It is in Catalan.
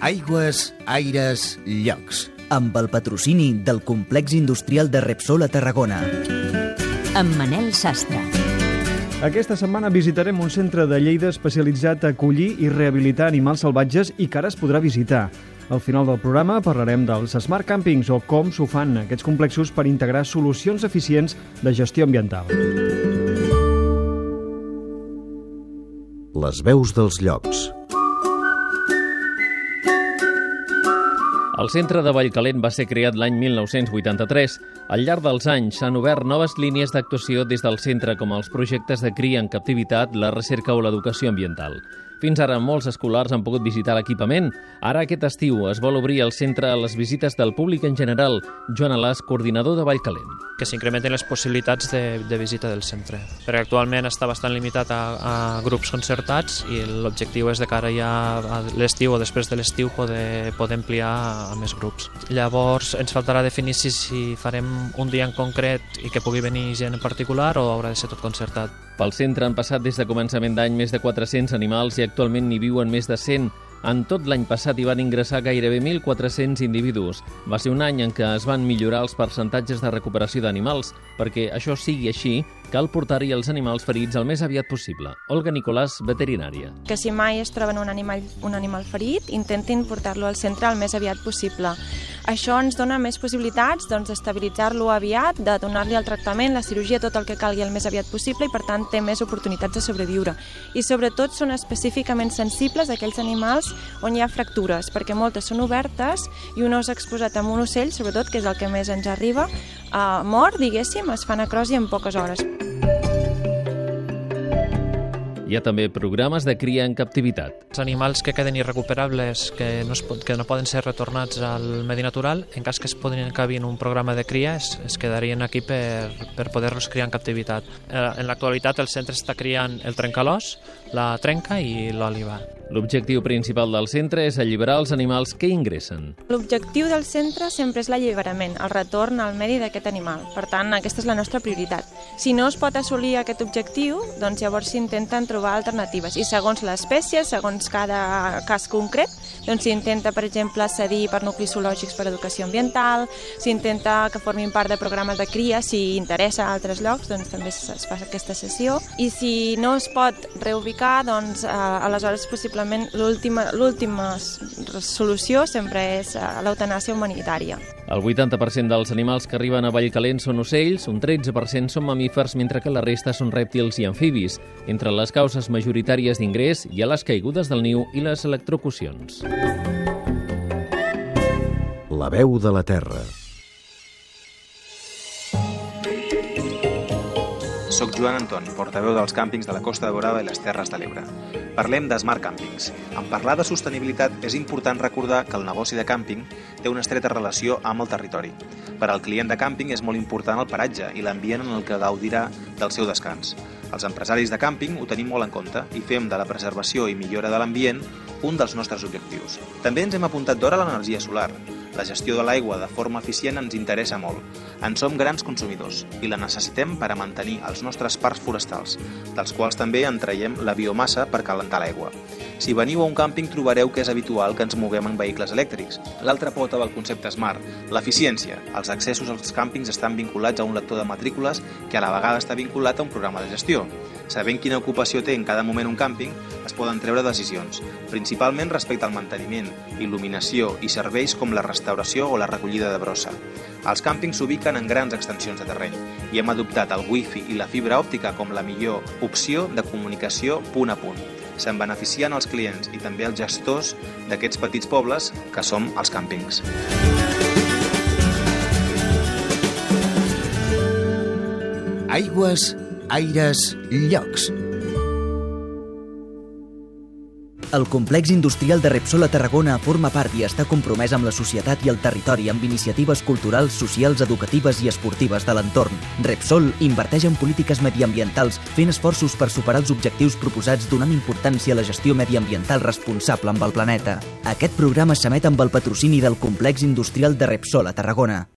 Aigües, aires, llocs. amb el patrocini del Complex Industrial de Repsol a Tarragona. Amb Manel Sastre. Aquesta setmana visitarem un centre de Lleida especialitzat a acollir i rehabilitar animals salvatges i que ara es podrà visitar. Al final del programa parlarem dels Smart Campings o com s'ho fan aquests complexos per integrar solucions eficients de gestió ambiental. Les veus dels llocs. El centre de Vallcalent va ser creat l'any 1983. Al llarg dels anys s'han obert noves línies d'actuació des del centre com els projectes de cria en captivitat, la recerca o l'educació ambiental. Fins ara molts escolars han pogut visitar l'equipament. Ara aquest estiu es vol obrir el centre a les visites del públic en general. Joan Alàs, coordinador de Vallcalent. que s'incrementen les possibilitats de, de visita del centre. Perquè actualment està bastant limitat a, a grups concertats i l'objectiu és de cara ja a l'estiu o després de l'estiu poder, poder ampliar a més grups. Llavors ens faltarà definir si, si farem un dia en concret i que pugui venir gent en particular o haurà de ser tot concertat. Pel centre han passat des de començament d'any més de 400 animals i actualment n'hi viuen més de 100. En tot l'any passat hi van ingressar gairebé 1.400 individus. Va ser un any en què es van millorar els percentatges de recuperació d'animals. Perquè això sigui així, cal portar-hi els animals ferits el més aviat possible. Olga Nicolàs, veterinària. que si mai es troben un animal, un animal ferit, intentin portar-lo al centre el més aviat possible. Això ens dona més possibilitats doncs, d'estabilitzar-lo aviat, de donar-li el tractament, la cirurgia, tot el que calgui el més aviat possible i, per tant, té més oportunitats de sobreviure. I, sobretot, són específicament sensibles aquells animals on hi ha fractures, perquè moltes són obertes i un os exposat amb un ocell, sobretot, que és el que més ens arriba, eh, mort, diguéssim, es fa necrosi en poques hores. Hi ha també programes de cria en captivitat. Els animals que queden irrecuperables, que no, es, pot- que no poden ser retornats al medi natural, en cas que es podrien caber en un programa de cria, es, es quedarien aquí per, per poder-los criar en captivitat. Eh, En l'actualitat el centre està criant el trencalós, la trenca i l'òliva. L'objectiu principal del centre és alliberar els animals que ingressen. L'objectiu del centre sempre és l'alliberament, el retorn al medi d'aquest animal. Per tant, aquesta és la nostra prioritat. Si no es pot assolir aquest objectiu, doncs llavors s'intenten trobar alternatives. I segons l'espècie, segons cada cas concret, doncs s'intenta, per exemple, cedir per nuclis zoològics per educació ambiental, s'intenta que formin part de programes de cria, si interessa a altres llocs, doncs també es fa aquesta sessió. I si no es pot reubicar, doncs eh, aleshores possiblement l'última solució sempre és eh, l'eutanàsia humanitària. El 80% dels animals que arriben a Vallcalent són ocells, un 13% són mamífers, mentre que la resta són rèptils i amfibis. Entre les causes majoritàries d'ingrés hi ha les caigudes del niu i les electrocucions. La veu de la terra. Soc Joan Anton, portaveu dels càmpings de la Costa Daurada i les Terres de l'Ebre. Parlem de Smart Campings. En parlar de sostenibilitat és important recordar que el negoci de càmping té una estreta relació amb el territori. Per al client de càmping és molt important el paratge i l'ambient en el que gaudirà del seu descans. Els empresaris de càmping ho tenim molt en compte i fem de la preservació i millora de l'ambient un dels nostres objectius. També ens hem apuntat d'hora a l'energia solar. La gestió de l'aigua de forma eficient ens interessa molt. En som grans consumidors i la necessitem per a mantenir els nostres parcs forestals, dels quals també en traiem la biomassa per calentar l'aigua. Si veniu a un càmping trobareu que és habitual que ens moguem en vehicles elèctrics. L'altra pota del concepte Smart, l'eficiència. Els accessos als càmpings estan vinculats a un lector de matrícules que a la vegada està vinculat a un programa de gestió. Sabent quina ocupació té en cada moment un càmping, es poden treure decisions, principalment respecte al manteniment, il·luminació i serveis com la restauració o la recollida de brossa. Els càmpings s'ubiquen en grans extensions de terreny i hem adoptat el wifi i la fibra òptica com la millor opció de comunicació punt a punt. Se'n beneficien els clients i també els gestors d'aquests petits pobles que som els càmpings. Aigües, aires, llocs. El complex industrial de Repsol a Tarragona forma part i està compromès amb la societat i el territori amb iniciatives culturals, socials, educatives i esportives de l'entorn. Repsol inverteix en polítiques mediambientals fent esforços per superar els objectius proposats donant importància a la gestió mediambiental responsable amb el planeta. Aquest programa s'emet amb el patrocini del complex industrial de Repsol a Tarragona.